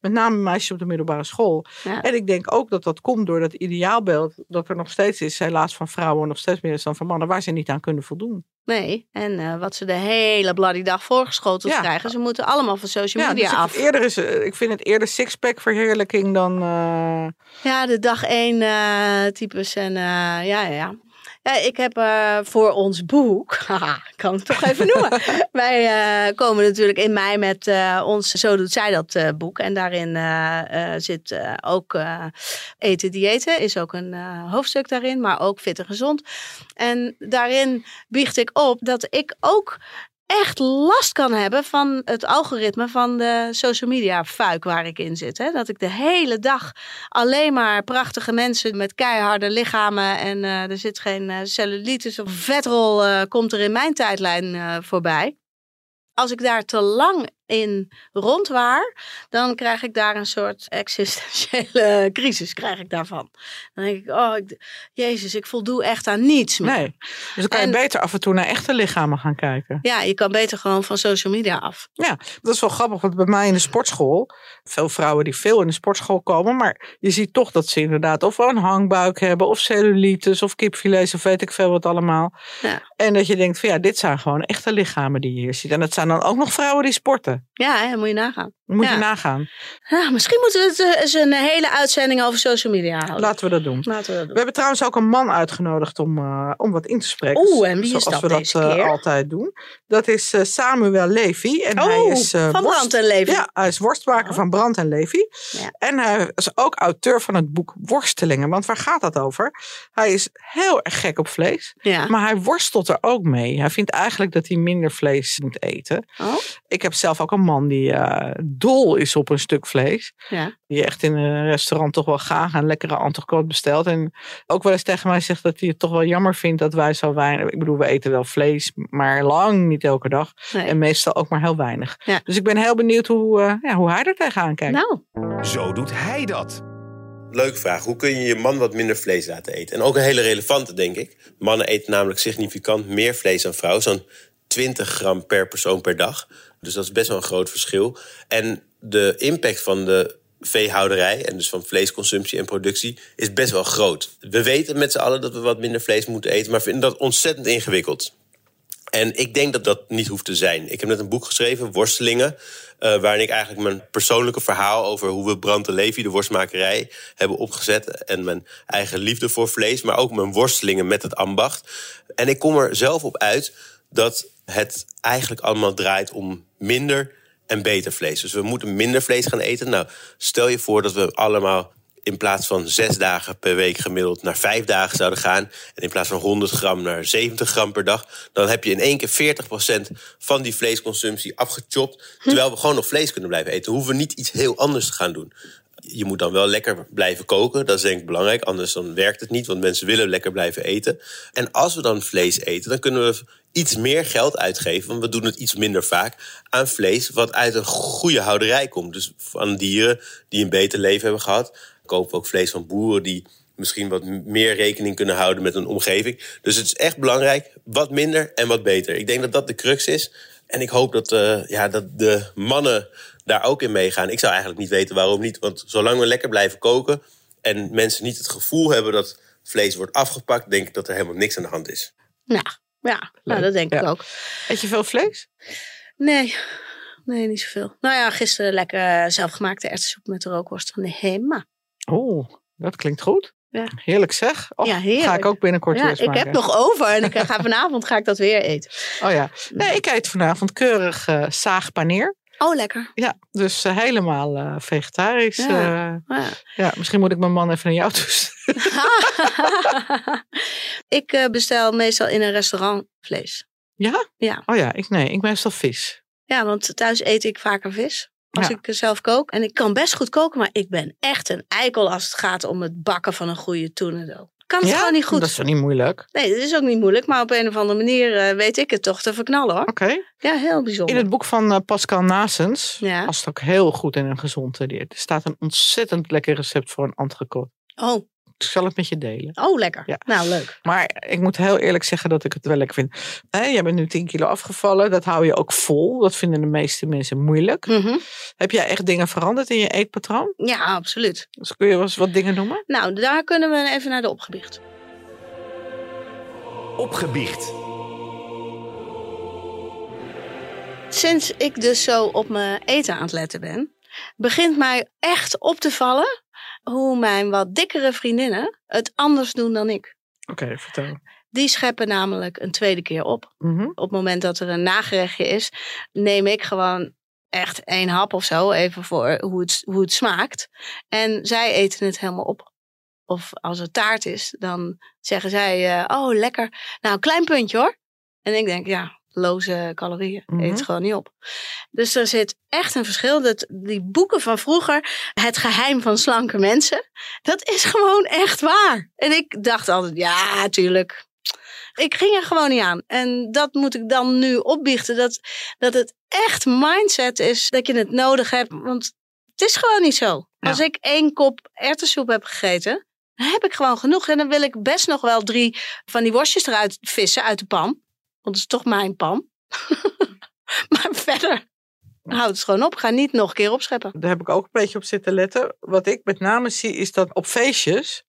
met name meisjes op de middelbare school. Ja. En ik denk ook dat dat komt door dat ideaalbeeld dat er nog steeds is, helaas van vrouwen nog steeds meer dan van mannen, waar ze niet aan kunnen voldoen. Nee, en eh, wat ze de hele bloody dag voorgeschoteld Ja. krijgen. Ze moeten allemaal van social Ja, media dus af. ik, eerder is, eh, ik vind het eerder sixpack verheerlijking dan. eh, Ja, de dag één eh, types. En ja, ja, ja. Ik heb eh, voor ons boek, haha, ik kan het toch even noemen. Wij eh, komen natuurlijk in mei met eh, ons Zo doet zij dat boek. En daarin zit ook eten diëten, is ook een hoofdstuk daarin, maar ook fit en gezond. En daarin biecht ik op dat ik ook echt last kan hebben van het algoritme van de social media fuik waar ik in zit. Hè? Dat ik de hele dag alleen maar prachtige mensen met keiharde lichamen en eh, er zit geen eh, cellulitis of vetrol eh, komt er in mijn tijdlijn voorbij. Als ik daar te lang in rondwaar, dan krijg ik daar een soort existentiële crisis krijg ik daarvan. Dan denk ik, oh, ik, jezus, ik voldoe echt aan niets meer. Nee. Dus dan kan je beter af en toe naar echte lichamen gaan kijken. Ja, je kan beter gewoon van social media af. Ja, dat is wel grappig, want bij mij in de sportschool, veel vrouwen die veel in de sportschool komen, maar je ziet toch dat ze inderdaad of een hangbuik hebben, of cellulitis, of kipfilets, of weet ik veel wat allemaal. Ja. En dat je denkt van ja, dit zijn gewoon echte lichamen die je hier ziet. En dat zijn dan ook nog vrouwen die sporten. Ja, hè, moet je nagaan. Moet Ja. je nagaan. Ja, misschien moeten we het eh, eens een hele uitzending over social media houden. Laten we dat doen. Laten we dat We doen. hebben trouwens ook een man uitgenodigd om, eh, om wat in te spreken. Oeh, en wie is zoals dat we deze dat eh, altijd doen. Dat is Samuel Levy. En hij Oh, is, eh, van worst- Brand en Levy. Ja, hij is worstmaker Oh. van Brand en Levy. Ja. En hij is ook auteur van het boek Worstelingen. Want waar gaat dat over? Hij is heel erg gek op vlees. Ja. Maar hij worstelt er ook mee. Hij vindt eigenlijk dat hij minder vlees moet eten. Oh, Ik heb zelf ook een man die dol is op een stuk vlees. ja. Die echt in een restaurant toch wel graag een lekkere entrecote bestelt. En ook wel eens tegen mij zegt dat hij het toch wel jammer vindt dat wij zo weinig... Ik bedoel, we eten wel vlees, maar lang niet elke dag. Nee. En meestal ook maar heel weinig. Ja. Dus ik ben heel benieuwd hoe, eh, ja, hoe hij er tegenaan kijkt. Nou, Zo doet hij dat. Leuke vraag. Hoe kun je je man wat minder vlees laten eten? En ook een hele relevante, denk ik. Mannen eten namelijk significant meer vlees dan vrouwen. Zo'n 20 gram per persoon per dag. Dus dat is best wel een groot verschil. En de impact van de veehouderij en dus van vleesconsumptie en productie is best wel groot. We weten met z'n allen dat we wat minder vlees moeten eten, maar vinden dat ontzettend ingewikkeld. En ik denk dat dat niet hoeft te zijn. Ik heb net een boek geschreven, Worstelingen. eh, waarin ik eigenlijk mijn persoonlijke verhaal over hoe we Brand de Levi, de worstmakerij, hebben opgezet. En mijn eigen liefde voor vlees, maar ook mijn worstelingen met het ambacht. En ik kom er zelf op uit dat het eigenlijk allemaal draait om minder en beter vlees. Dus we moeten minder vlees gaan eten. Nou, stel je voor dat we allemaal in plaats van zes dagen per week gemiddeld naar vijf dagen zouden gaan. En in plaats van 100 gram naar 70 gram per dag. Dan heb je in één keer 40% van die vleesconsumptie afgechopt. Terwijl we gewoon nog vlees kunnen blijven eten. We hoeven niet iets heel anders te gaan doen. Je moet dan wel lekker blijven koken. Dat is denk ik belangrijk. Anders dan werkt het niet. Want mensen willen lekker blijven eten. En als we dan vlees eten, dan kunnen we iets meer geld uitgeven. Want we doen het iets minder vaak aan vlees. Wat uit een goede houderij komt. Dus van dieren die een beter leven hebben gehad. Kopen we ook vlees van boeren die misschien wat meer rekening kunnen houden met hun omgeving. Dus het is echt belangrijk. Wat minder en wat beter. Ik denk dat dat de crux is. En ik hoop dat, eh, ja, dat de mannen daar ook in meegaan. Ik zou eigenlijk niet weten waarom niet. Want zolang we lekker blijven koken en mensen niet het gevoel hebben dat vlees wordt afgepakt, denk ik dat er helemaal niks aan de hand is. nou, ja, nou, dat denk ik Ja. ook. Eet je veel vlees? Nee, nee, niet zoveel. Nou ja, gisteren lekker zelfgemaakte erwtensoep met de rookworst van de Hema. Oeh, dat klinkt goed. Ja. Heerlijk zeg. Och, Ja, heerlijk. Ga ik ook binnenkort Ja, weer eens ik maken. heb nog over en ik ga vanavond ga ik dat weer eten. Oh ja. Nee, ik eet vanavond keurig eh zaagpaneer. Oh, lekker. Ja, dus eh, helemaal eh, vegetarisch. Ja. Ja. Ja. ja, misschien moet ik mijn man even naar jou toesturen. ik eh, bestel meestal in een restaurant vlees. Ja? Ja. Oh ja, ik, nee, ik meestal vis. Ja, want thuis eet ik vaker vis. Als Ja. ik eh, zelf kook. En ik kan best goed koken, maar ik ben echt een eikel als het gaat om het bakken van een goede toenendoop. Kan het ja? gewoon niet goed. Dat is toch niet moeilijk? Nee, dat is ook niet moeilijk, maar op een of andere manier eh, weet ik het toch te verknallen hoor. Oké. Ja, heel bijzonder. In het boek van eh, Pascal Nasens Ja. past ook heel goed in een gezonde dieet. Er staat een ontzettend lekker recept voor een entrecote. Oh, Ik zal het met je delen. oh, lekker. Ja. Nou, leuk. Maar ik moet heel eerlijk zeggen dat ik het wel lekker vind. Hè, jij bent nu 10 kilo afgevallen. Dat hou je ook vol. Dat vinden de meeste mensen moeilijk. Mhm. Heb jij echt dingen veranderd in je eetpatroon? Ja, absoluut. Dus kun je wel eens wat dingen noemen? Nou, daar kunnen we even naar de opgebiecht. Opgebiecht. Sinds ik dus zo op mijn eten aan het letten ben, begint mij echt op te vallen hoe mijn wat dikkere vriendinnen het anders doen dan ik. Oké, vertel. Die scheppen namelijk een tweede keer op. Mhm. Op het moment dat er een nagerechtje is, neem ik gewoon echt één hap of zo, even voor hoe het, hoe het smaakt. En zij eten het helemaal op. Of als het taart is, dan zeggen zij, eh, oh lekker, nou klein puntje hoor. En ik denk, ja, loze calorieën, Mhm. eet het gewoon niet op. Dus er zit echt een verschil. Dat, die boeken van vroeger, Het geheim van slanke mensen, dat is gewoon echt waar. En ik dacht altijd, ja, tuurlijk, Ik ging er gewoon niet aan. En dat moet ik dan nu opbiechten. Dat, dat het echt mindset is dat je het nodig hebt. Want het is gewoon niet zo. Als ik één kop erwtensoep heb gegeten, dan heb ik gewoon genoeg. En dan wil ik best nog wel drie van die worstjes eruit vissen uit de pan. Want het is toch mijn pan. maar verder houd het gewoon op. Ga niet nog een keer opscheppen. Daar heb ik ook een beetje op zitten letten. Wat ik met name zie is dat op feestjes,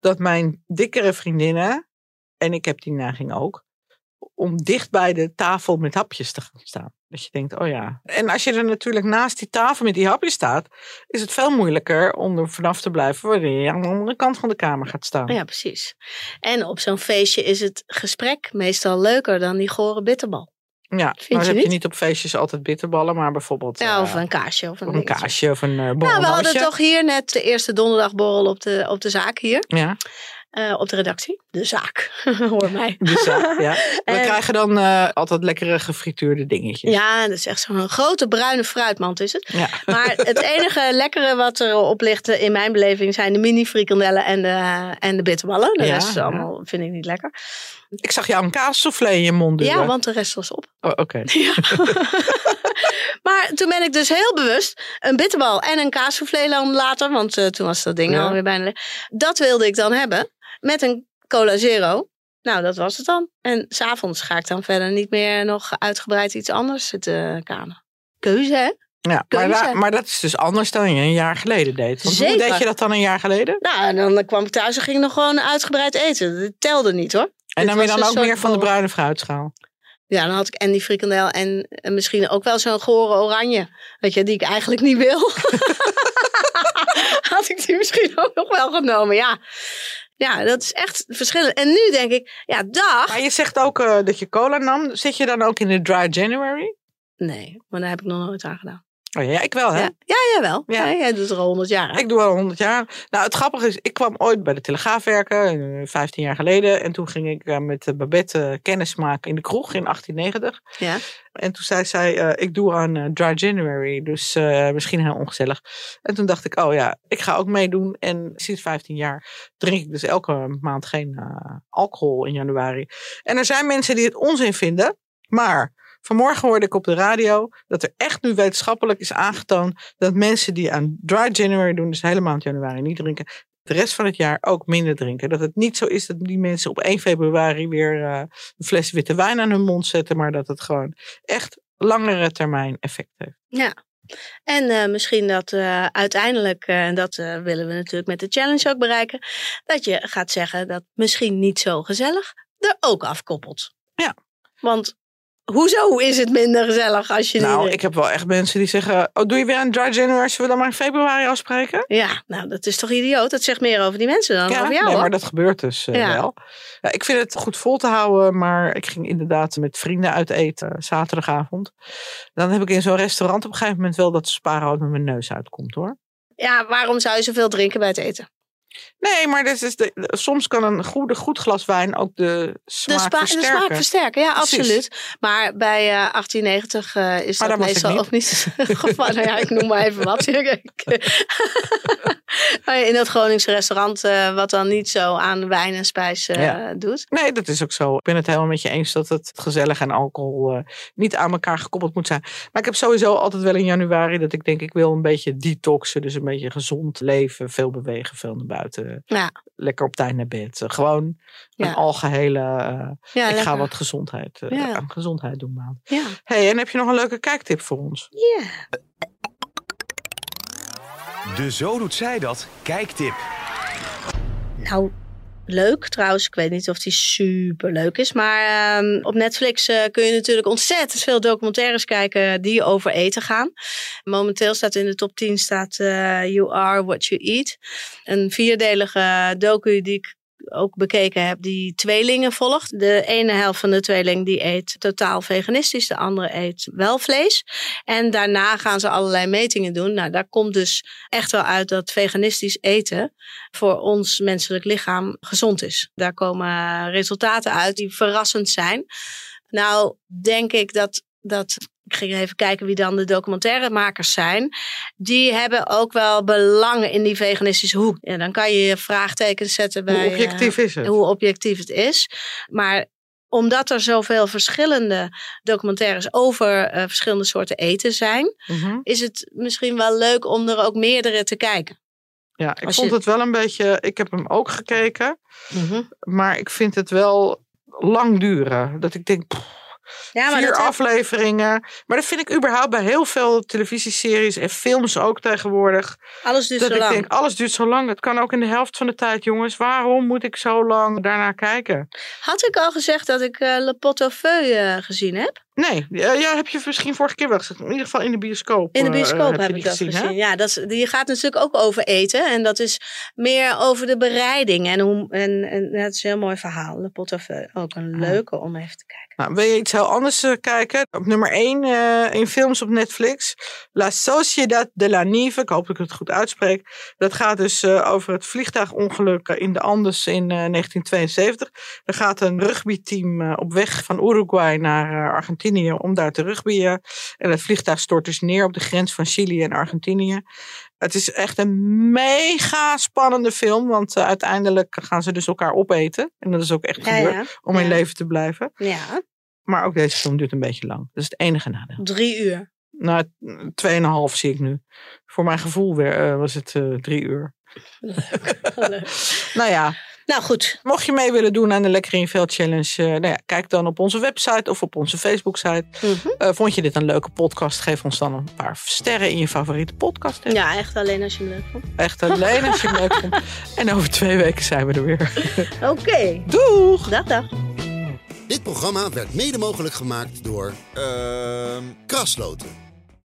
dat mijn dikkere vriendinnen, en ik heb die neiging ook, om dicht bij de tafel met hapjes te gaan staan. Dat je denkt, oh ja. En als je er natuurlijk naast die tafel met die hapjes staat, is het veel moeilijker om er vanaf te blijven wanneer je aan de andere kant van de kamer gaat staan. Ja, precies. En op zo'n feestje is het gesprek meestal leuker dan die gore bitterbal. Ja, Vind maar je heb je niet? op feestjes altijd bitterballen, maar bijvoorbeeld Ja, of eh, een kaasje of een, een kaasje of een uh, Nou, we hadden toch hier net de eerste donderdagborrel op de, op de zaak hier. Ja, eh, op de redactie. De zaak, hoor mij. dus ja. ja. We En- krijgen dan eh, altijd lekkere gefrituurde dingetjes. Ja, dat is echt zo'n grote bruine fruitmand is het. Ja. Maar het enige lekkere wat erop ligt eh, in mijn beleving zijn de mini frikandellen en de, en de bitterballen. De Ja, rest is allemaal vind ik niet lekker. Ik zag jou een kaassoufflé in je mond duwen. Ja, want de rest was op. Oh, Oké. Maar toen ben ik dus heel bewust een bitterbal en een kaassoufflé later, want toen was dat ding alweer bijna. Dat wilde ik dan hebben met een cola zero. Nou, dat was het dan. En s'avonds ga ik dan verder niet meer nog uitgebreid iets anders zitten kanen. Keuze, hè? Ja, maar, da- maar dat is dus anders dan je een jaar geleden deed. Want hoe deed je dat dan een jaar geleden? Nou, en dan kwam ik thuis en ging nog gewoon uitgebreid eten. Dat telde niet hoor. En dan was weer dan ook meer van de bruine fruitschaal. Ja, dan had ik en die frikandel en, en misschien ook wel zo'n gore oranje. Weet je, die ik eigenlijk niet wil. had ik die misschien ook nog wel genomen, ja. Ja, dat is echt verschillend. En nu denk ik, ja, dag. Maar je zegt ook eh, dat je cola nam. Zit je dan ook in de dry January? Nee, maar daar heb ik nog nooit aan gedaan. Oh ja, ik wel hè. Ja, ja jawel. Ja. Ja. jij doet er al honderd jaar aan. Ik doe al 100 jaar. Nou, het grappige is, ik kwam ooit bij de Telegraaf werken, eh, 15 jaar geleden. En toen ging ik eh, met eh, Babette eh, kennis maken in de kroeg in 1890. Ja. En toen zei zij, eh, ik doe aan eh, Dry January, dus eh, misschien heel ongezellig. En toen dacht ik, oh ja, ik ga ook meedoen. En sinds 15 jaar drink ik dus elke maand geen eh, alcohol in januari. En er zijn mensen die het onzin vinden, maar... Vanmorgen hoorde ik op de radio dat er echt nu wetenschappelijk is aangetoond dat mensen die aan dry January doen, dus de hele maand januari niet drinken, de rest van het jaar ook minder drinken. Dat het niet zo is dat die mensen op 1 februari weer eh, een fles witte wijn aan hun mond zetten, maar dat het gewoon echt langere termijn effect heeft. Ja. En eh, misschien dat eh, uiteindelijk, en dat willen we natuurlijk met de challenge ook bereiken, dat je gaat zeggen dat misschien niet zo gezellig er ook afkoppelt. Ja. Want hoezo is het minder gezellig als je Nou, ik heb wel echt mensen die zeggen, oh doe je weer een dry January, zullen we dan maar in februari afspreken? Ja, nou dat is toch idioot? Dat zegt meer over die mensen dan Ja, over jou nee, hoor. maar dat gebeurt dus eh, Ja. wel. Ja, ik vind het goed vol te houden, maar ik ging inderdaad met vrienden uit eten eh, zaterdagavond. Dan heb ik in zo'n restaurant op een gegeven moment wel dat de spaarrood met mijn neus uitkomt hoor. Ja, waarom zou je zoveel drinken bij het eten? Nee, maar dit is de, soms kan een goede, goed glas wijn ook de smaak De, spa- de versterken. smaak versterken, ja, Precies. absoluut. Maar bij eh 1890 eh, is Maar dat meestal niet. ook niet het geval. Nou ja, ik noem maar even wat. In dat Groningse restaurant, eh, wat dan niet zo aan wijn en spijs eh, Ja. doet. Nee, dat is ook zo. Ik ben het helemaal met je eens dat het gezellig en alcohol eh, niet aan elkaar gekoppeld moet zijn. Maar ik heb sowieso altijd wel in januari dat ik denk ik wil een beetje detoxen. Dus een beetje gezond leven, veel bewegen, veel naar buiten. Ja. Lekker op tijd naar bed. Eh, Gewoon Ja. een algehele, eh, Ja, ik ga wat gezondheid, eh, Ja. aan gezondheid doen man. Hey, en heb je nog een leuke kijktip voor ons? Ja. De Zo Doet Zij Dat kijktip. Nou, leuk trouwens. Ik weet niet of die super leuk is. Maar ehm, op Netflix eh, kun je natuurlijk ontzettend veel documentaires kijken die over eten gaan. Momenteel staat in de top 10 staat eh, You Are What You Eat. Een vierdelige docu die ik ook bekeken heb, die tweelingen volgt. De ene helft van de tweeling die eet totaal veganistisch, de andere eet wel vlees. En daarna gaan ze allerlei metingen doen. Nou, daar komt dus echt wel uit dat veganistisch eten voor ons menselijk lichaam gezond is. Daar komen resultaten uit die verrassend zijn. Nou, denk ik dat, dat ik ging even kijken wie dan de documentairemakers zijn. Die hebben ook wel belang in die veganistische hoek. En dan kan je je vraagtekens zetten bij Hoe objectief eh, is het? hoe objectief het is. Maar omdat er zoveel verschillende documentaires over eh, verschillende soorten eten zijn, Mhm. is het misschien wel leuk om er ook meerdere te kijken. Ja, ik Als vond je- het wel een beetje. Ik heb hem ook gekeken, maar ik vind het wel lang duren. Dat ik denk, pff, Ja, maar vier afleveringen. Maar dat vind ik überhaupt bij heel veel televisieseries en films ook tegenwoordig. alles duurt dat zo ik lang. denk, alles duurt zo lang. Het kan ook in de helft van de tijd, jongens. Waarom moet ik zo lang daarnaar kijken? Had ik al gezegd dat ik eh, Le Pot au Feu eh, gezien heb? Nee, ja, heb je misschien vorige keer wel gezegd. In ieder geval in de bioscoop. In de eh, bioscoop heb ik dat gezien? Ja, dat is, die gaat natuurlijk ook over eten. En dat is meer over de bereiding. En, hoe, en, en dat is een heel mooi verhaal. Le Feu. Ook een leuke om even te kijken. Nou, wil je iets heel anders eh, kijken? Op nummer 1 in films op Netflix. La Sociedad de la Nieve. Ik hoop dat ik het goed uitspreek. Dat gaat dus eh, over het vliegtuigongeluk in de Andes in eh, 1972. Er gaat een rugbyteam eh, op weg van Uruguay naar eh, Argentinië om daar te rugbyen. En het vliegtuig stort dus neer op de grens van Chili en Argentinië. Het is echt een mega spannende film, want eh, uiteindelijk gaan ze dus elkaar opeten. En dat is ook echt Ja, gebeurd ja. om in leven te blijven. Ja, Maar ook deze film duurt een beetje lang. Dat is het enige nadeel. drie uur. Nou, tweeënhalf zie ik nu. Voor mijn gevoel weer, eh, was het eh, drie uur. Leuk. Nou ja, Nou goed, mocht je mee willen doen aan de Lekker in Veld Challenge... eh, nou ja, kijk dan op onze website of op onze Facebook-site. Mhm. Eh, vond je dit een leuke podcast? Geef ons dan een paar sterren in je favoriete podcast. ja, echt alleen als je hem leuk vond. Echt alleen als je hem leuk vond. En over twee weken zijn we er weer. Oké, Doeg! dag dag. Dit programma werd mede mogelijk gemaakt door Ehm Krasloten.